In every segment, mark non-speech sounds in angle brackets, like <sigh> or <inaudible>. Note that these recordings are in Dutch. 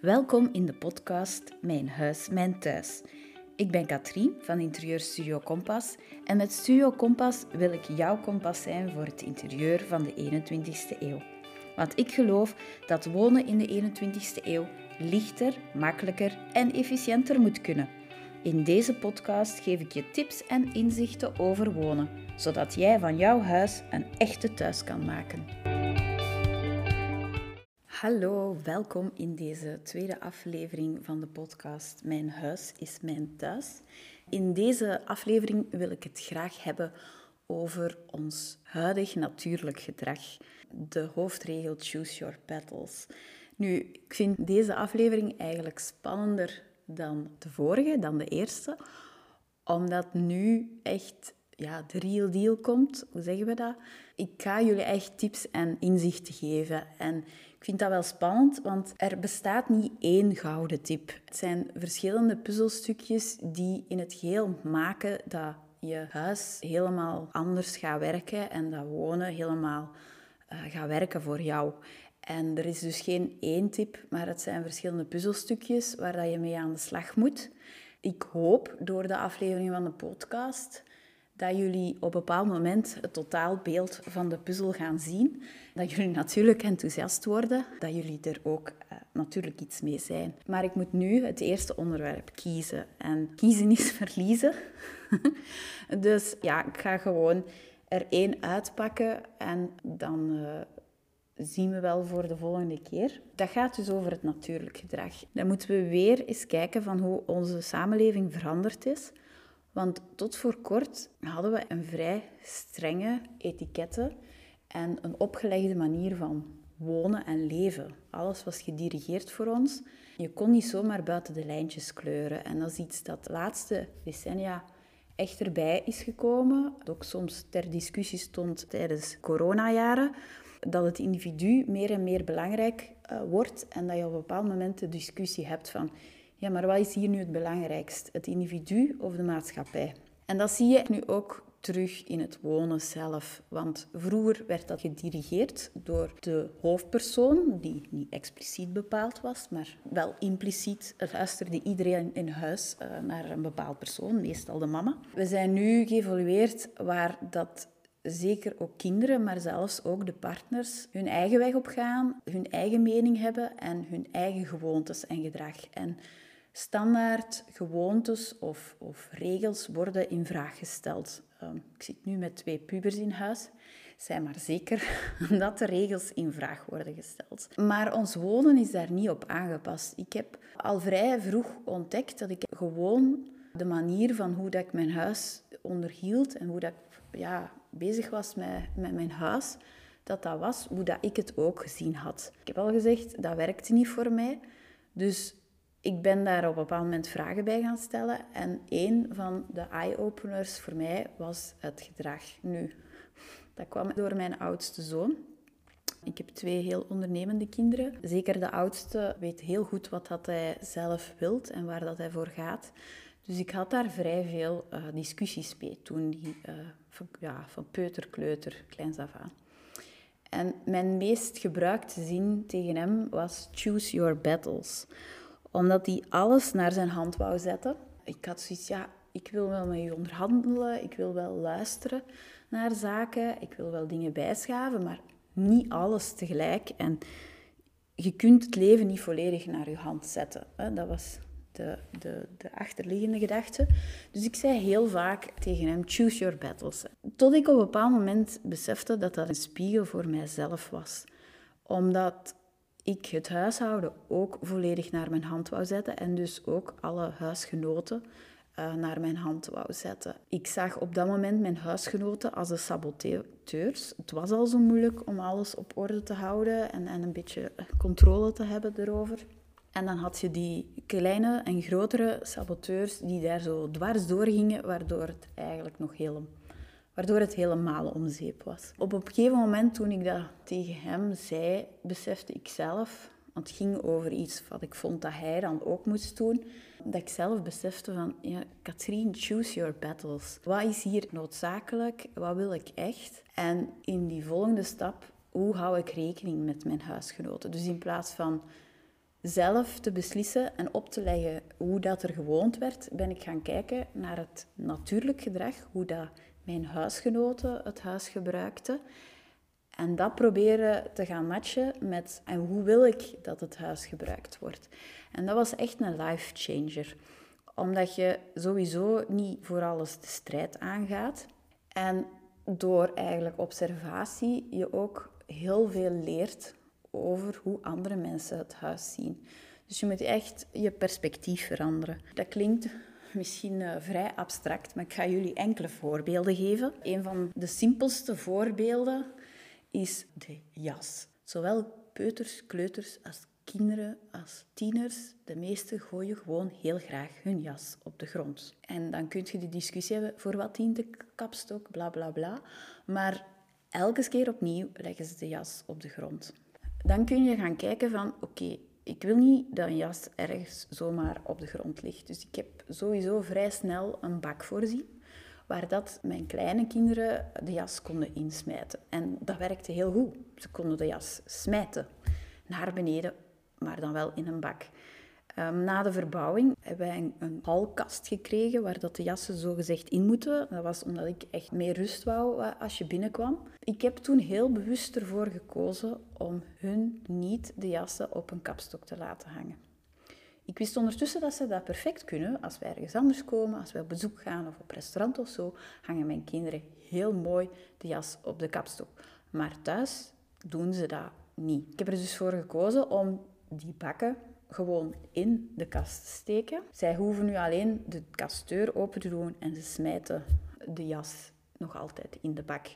Welkom in de podcast Mijn Huis, Mijn Thuis. Ik ben Katrien van Interieur Studio Kompas en met Studio Kompas wil ik jouw kompas zijn voor het interieur van de 21ste eeuw. Want ik geloof dat wonen in de 21ste eeuw lichter, makkelijker en efficiënter moet kunnen. In deze podcast geef ik je tips en inzichten over wonen, zodat jij van jouw huis een echte thuis kan maken. Hallo, welkom in deze tweede aflevering van de podcast Mijn huis is mijn thuis. In deze aflevering wil ik het graag hebben over ons huidig natuurlijk gedrag. De hoofdregel Choose Your Battles. Nu, ik vind deze aflevering eigenlijk spannender dan de vorige, dan de eerste, omdat nu echt ja, de real deal komt. Hoe zeggen we dat? Ik ga jullie echt tips en inzichten geven. En ik vind dat wel spannend, want er bestaat niet één gouden tip. Het zijn verschillende puzzelstukjes die in het geheel maken dat je huis helemaal anders gaat werken en dat wonen helemaal uh, gaat werken voor jou. En er is dus geen één tip, maar het zijn verschillende puzzelstukjes waar dat je mee aan de slag moet. Ik hoop door de aflevering van de podcast dat jullie op een bepaald moment het totaalbeeld van de puzzel gaan zien. Dat jullie natuurlijk enthousiast worden, dat jullie er ook uh, natuurlijk iets mee zijn. Maar ik moet nu het eerste onderwerp kiezen. En kiezen is <laughs> verliezen. <laughs> dus ja, ik ga gewoon er één uitpakken en dan uh, zien we wel voor de volgende keer. Dat gaat dus over het natuurlijk gedrag. Dan moeten we weer eens kijken van hoe onze samenleving veranderd is. Want tot voor kort hadden we een vrij strenge etiketten en een opgelegde manier van wonen en leven. Alles was gedirigeerd voor ons. Je kon niet zomaar buiten de lijntjes kleuren. En dat is iets dat de laatste decennia echt erbij is gekomen. Dat ook soms ter discussie stond tijdens coronajaren. Dat het individu meer en meer belangrijk uh, wordt en dat je op een bepaald moment de discussie hebt van ja, maar wat is hier nu het belangrijkst? Het individu of de maatschappij? En dat zie je nu ook terug in het wonen zelf. Want vroeger werd dat gedirigeerd door de hoofdpersoon, die niet expliciet bepaald was, maar wel impliciet luisterde iedereen in huis uh, naar een bepaald persoon, meestal de mama. We zijn nu geëvolueerd waar dat zeker ook kinderen, maar zelfs ook de partners, hun eigen weg op gaan, hun eigen mening hebben en hun eigen gewoontes en gedrag. En standaard gewoontes of, of regels worden in vraag gesteld. Um, ik zit nu met twee pubers in huis. Zijn maar zeker <laughs> dat de regels in vraag worden gesteld. Maar ons wonen is daar niet op aangepast. Ik heb al vrij vroeg ontdekt dat ik gewoon de manier van hoe dat ik mijn huis onderhield en hoe dat ik ja, bezig was met, met mijn huis, dat dat was hoe dat ik het ook gezien had. Ik heb al gezegd, dat werkte niet voor mij. Dus ik ben daar op een bepaald moment vragen bij gaan stellen. En een van de eye-openers voor mij was het gedrag. Nu, dat kwam door mijn oudste zoon. Ik heb twee heel ondernemende kinderen. Zeker de oudste weet heel goed wat dat hij zelf wilt en waar dat hij voor gaat. Dus ik had daar vrij veel uh, discussies mee toen, die, uh, van, ja, van peuter, kleuter, kleins af aan. En mijn meest gebruikte zin tegen hem was choose your battles omdat hij alles naar zijn hand wou zetten. Ik had zoiets, ja, ik wil wel met je onderhandelen, ik wil wel luisteren naar zaken, ik wil wel dingen bijschaven, maar niet alles tegelijk. En je kunt het leven niet volledig naar je hand zetten. Dat was de, de, de achterliggende gedachte. Dus ik zei heel vaak tegen hem, choose your battles. Tot ik op een bepaald moment besefte dat dat een spiegel voor mijzelf was. Omdat ik het huishouden ook volledig naar mijn hand wou zetten en dus ook alle huisgenoten uh, naar mijn hand wou zetten. Ik zag op dat moment mijn huisgenoten als de saboteurs. Het was al zo moeilijk om alles op orde te houden en, en een beetje controle te hebben erover. En dan had je die kleine en grotere saboteurs die daar zo dwars door gingen, waardoor het eigenlijk nog helemaal waardoor het helemaal om zeep was. Op een gegeven moment toen ik dat tegen hem zei, besefte ik zelf, want het ging over iets wat ik vond dat hij dan ook moest doen, dat ik zelf besefte van, ja, Katrien, choose your battles. Wat is hier noodzakelijk? Wat wil ik echt? En in die volgende stap, hoe hou ik rekening met mijn huisgenoten? Dus in plaats van zelf te beslissen en op te leggen hoe dat er gewoond werd, ben ik gaan kijken naar het natuurlijk gedrag, hoe dat mijn huisgenoten het huis gebruikten. En dat proberen te gaan matchen met en hoe wil ik dat het huis gebruikt wordt. En dat was echt een life changer. Omdat je sowieso niet voor alles de strijd aangaat. En door eigenlijk observatie je ook heel veel leert over hoe andere mensen het huis zien. Dus je moet echt je perspectief veranderen. Dat klinkt misschien uh, vrij abstract, maar ik ga jullie enkele voorbeelden geven. Een van de simpelste voorbeelden is de jas. Zowel peuters, kleuters als kinderen, als tieners, de meesten gooien gewoon heel graag hun jas op de grond. En dan kun je de discussie hebben, voor wat dient de kapstok, bla bla bla. Maar elke keer opnieuw leggen ze de jas op de grond. Dan kun je gaan kijken van, oké, ik wil niet dat een jas ergens zomaar op de grond ligt. Dus ik heb sowieso vrij snel een bak voorzien waar dat mijn kleine kinderen de jas konden insmijten. En dat werkte heel goed. Ze konden de jas smijten naar beneden, maar dan wel in een bak. Ehm, na de verbouwing hebben wij een, halkast gekregen waar dat de jassen zogezegd in moeten. Dat was omdat ik echt meer rust wou eh, als je binnenkwam. Ik heb toen heel bewust ervoor gekozen om hun niet de jassen op een kapstok te laten hangen. Ik wist ondertussen dat ze dat perfect kunnen. Als wij ergens anders komen, als wij op bezoek gaan of op restaurant of zo, hangen mijn kinderen heel mooi de jas op de kapstok. Maar thuis doen ze dat niet. Ik heb er dus voor gekozen om die bakken gewoon in de kast te steken. Zij hoeven nu alleen de kastdeur open te doen en ze smijten de jas nog altijd in de bak.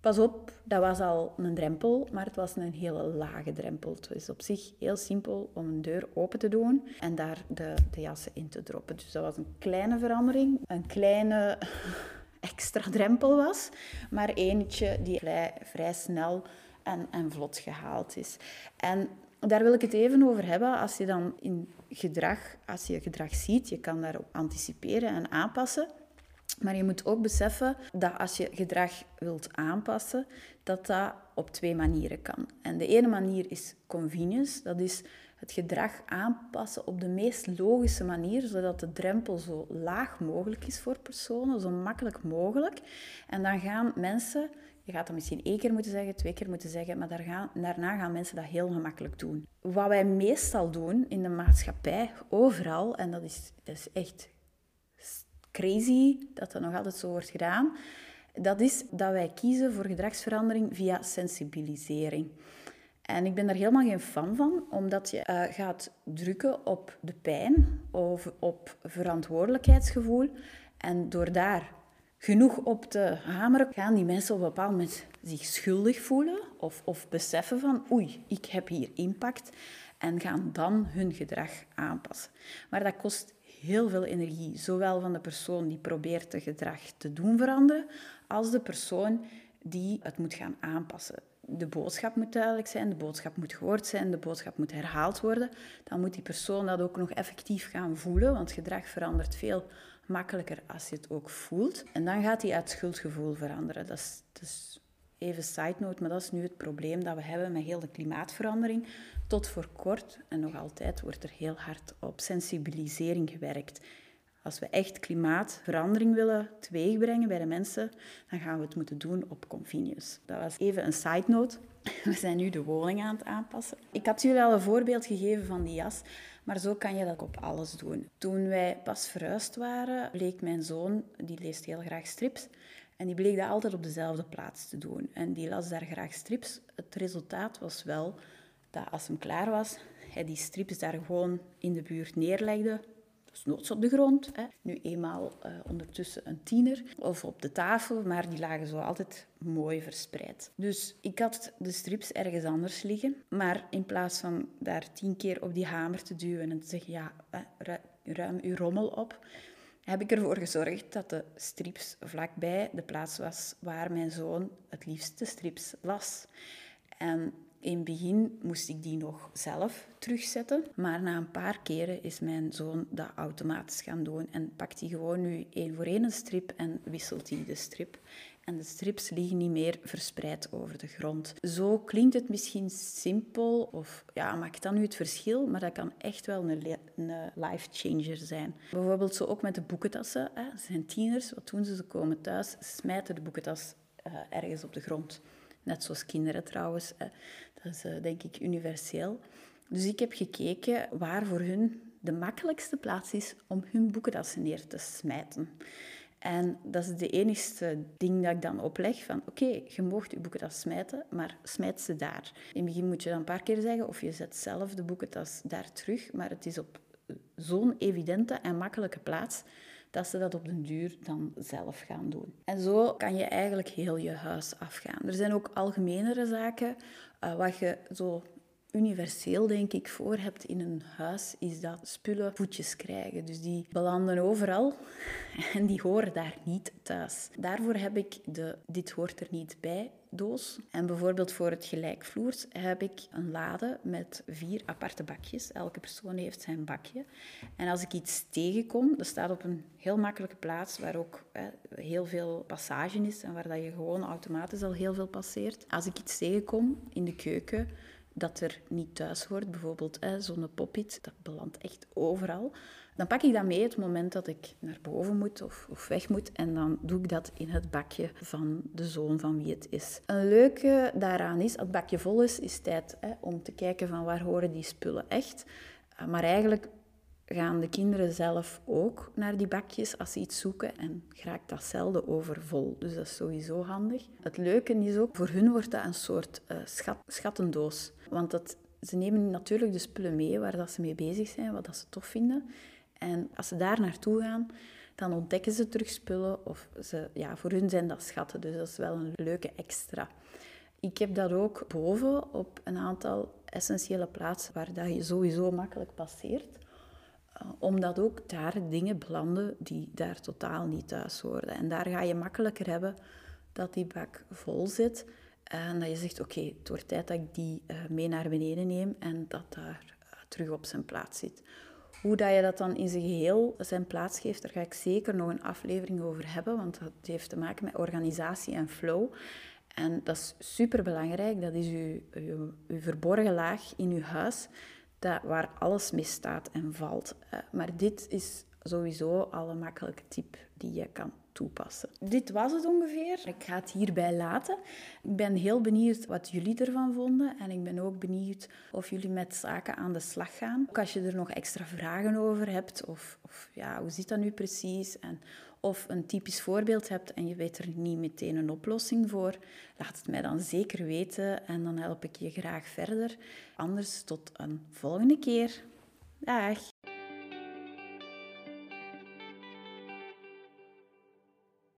Pas op, dat was al een drempel, maar het was een hele lage drempel. Het is op zich heel simpel om een deur open te doen en daar de, de jassen in te droppen. Dus dat was een kleine verandering, een kleine <laughs> extra drempel was, maar eentje die vrij, vrij snel en, en vlot gehaald is. En daar wil ik het even over hebben. Als je dan in gedrag, als je gedrag ziet, je kan daarop anticiperen en aanpassen. Maar je moet ook beseffen dat als je gedrag wilt aanpassen, dat dat op twee manieren kan. En de ene manier is convenience, dat is het gedrag aanpassen op de meest logische manier, zodat de drempel zo laag mogelijk is voor personen, zo makkelijk mogelijk. En dan gaan mensen je gaat dat misschien één keer moeten zeggen, twee keer moeten zeggen, maar daar gaan, daarna gaan mensen dat heel gemakkelijk doen. Wat wij meestal doen in de maatschappij, overal, en dat is, is echt crazy dat dat nog altijd zo wordt gedaan, dat is dat wij kiezen voor gedragsverandering via sensibilisering. En ik ben daar helemaal geen fan van, omdat je uh, gaat drukken op de pijn of op verantwoordelijkheidsgevoel. En door daar genoeg op te hameren, gaan die mensen op een bepaald moment zich schuldig voelen of, of beseffen van oei, ik heb hier impact en gaan dan hun gedrag aanpassen. Maar dat kost heel veel energie, zowel van de persoon die probeert het gedrag te doen veranderen, als de persoon die het moet gaan aanpassen. De boodschap moet duidelijk zijn, de boodschap moet gehoord zijn, de boodschap moet herhaald worden. Dan moet die persoon dat ook nog effectief gaan voelen, want gedrag verandert veel makkelijker als je het ook voelt. En dan gaat hij uit schuldgevoel veranderen. Dat is, dat is even side note, maar dat is nu het probleem dat we hebben met heel de klimaatverandering. Tot voor kort, en nog altijd, wordt er heel hard op sensibilisering gewerkt. Als we echt klimaatverandering willen teweegbrengen bij de mensen, dan gaan we het moeten doen op convenience. Dat was even een side note. <laughs> We zijn nu de woning aan het aanpassen. Ik had jullie al een voorbeeld gegeven van die jas, maar zo kan je dat op alles doen. Toen wij pas verhuisd waren, bleek mijn zoon, die leest heel graag strips, en die bleek dat altijd op dezelfde plaats te doen. En die las daar graag strips. Het resultaat was wel dat als hem klaar was, hij die strips daar gewoon in de buurt neerlegde, noods op de grond. Hè. Nu eenmaal uh, ondertussen een tiener of op de tafel, maar die lagen zo altijd mooi verspreid. Dus ik had de strips ergens anders liggen, maar in plaats van daar tien keer op die hamer te duwen en te zeggen, ja, ruim uw rommel op, heb ik ervoor gezorgd dat de strips vlakbij de plaats was waar mijn zoon het liefste strips las. En In het begin moest ik die nog zelf terugzetten. Maar na een paar keren is mijn zoon dat automatisch gaan doen. En pakt hij gewoon nu één voor één een strip en wisselt hij de strip. En de strips liggen niet meer verspreid over de grond. Zo klinkt het misschien simpel, of ja, maakt dan nu het verschil? Maar dat kan echt wel een, een life changer zijn. Bijvoorbeeld zo ook met de boekentassen. Hè. Ze zijn tieners, wat doen ze? Ze komen thuis, smijten de boekentas uh, ergens op de grond. Net zoals kinderen trouwens. Dat is uh, denk ik universeel. Dus ik heb gekeken waar voor hun de makkelijkste plaats is om hun boekentassen neer te smijten. En dat is de enigste ding dat ik dan opleg van oké, je mag je boekentas smijten, maar smijt ze daar. In het begin moet je dan een paar keer zeggen of je zet zelf de boekentas daar terug, maar het is op zo'n evidente en makkelijke plaats dat ze dat op den duur dan zelf gaan doen. En zo kan je eigenlijk heel je huis afgaan. Er zijn ook algemenere zaken uh, wat je zo universeel, denk ik, voor hebt in een huis, is dat spullen voetjes krijgen. Dus die belanden overal <laughs> en die horen daar niet thuis. Daarvoor heb ik de dit hoort er niet bij doos. En bijvoorbeeld voor het gelijkvloers heb ik een lade met vier aparte bakjes. Elke persoon heeft zijn bakje. En als ik iets tegenkom, dat staat op een heel makkelijke plaats waar ook hè, heel veel passage is en waar dat je gewoon automatisch al heel veel passeert. Als ik iets tegenkom in de keuken, dat er niet thuis hoort. Bijvoorbeeld zo'n poppit, dat belandt echt overal. Dan pak ik dat mee het moment dat ik naar boven moet of, of, weg moet. En dan doe ik dat in het bakje van de zoon van wie het is. Een leuke daaraan is, als het bakje vol is, is tijd om te kijken van waar horen die spullen echt. Uh, maar eigenlijk gaan de kinderen zelf ook naar die bakjes als ze iets zoeken en raakt dat zelden overvol. Dus dat is sowieso handig. Het leuke is ook, voor hun wordt dat een soort uh, schat, schattendoos. Want dat, ze nemen natuurlijk de spullen mee waar dat ze mee bezig zijn, wat dat ze tof vinden. En als ze daar naartoe gaan, dan ontdekken ze terug spullen. Of ze, ja, voor hun zijn dat schatten, dus dat is wel een leuke extra. Ik heb dat ook boven op een aantal essentiële plaatsen waar dat je sowieso makkelijk passeert. Omdat ook daar dingen belanden die daar totaal niet thuis horen. En daar ga je makkelijker hebben dat die bak vol zit. En dat je zegt, oké, het wordt tijd dat ik die eh, mee naar beneden neem en dat daar eh, terug op zijn plaats zit. Hoe dat je dat dan in zijn geheel zijn plaats geeft, daar ga ik zeker nog een aflevering over hebben, want dat heeft te maken met organisatie en flow. En dat is super belangrijk. Dat is uw, uw verborgen laag in uw huis dat, waar alles misstaat en valt. Maar dit is sowieso al een makkelijke tip die je kan toepassen. Dit was het ongeveer. Ik ga het hierbij laten. Ik ben heel benieuwd wat jullie ervan vonden. En ik ben ook benieuwd of jullie met zaken aan de slag gaan. Ook als je er nog extra vragen over hebt. Of, of ja, hoe zit dat nu precies? En of een typisch voorbeeld hebt en je weet er niet meteen een oplossing voor, laat het mij dan zeker weten en dan help ik je graag verder. Anders tot een volgende keer. Dag!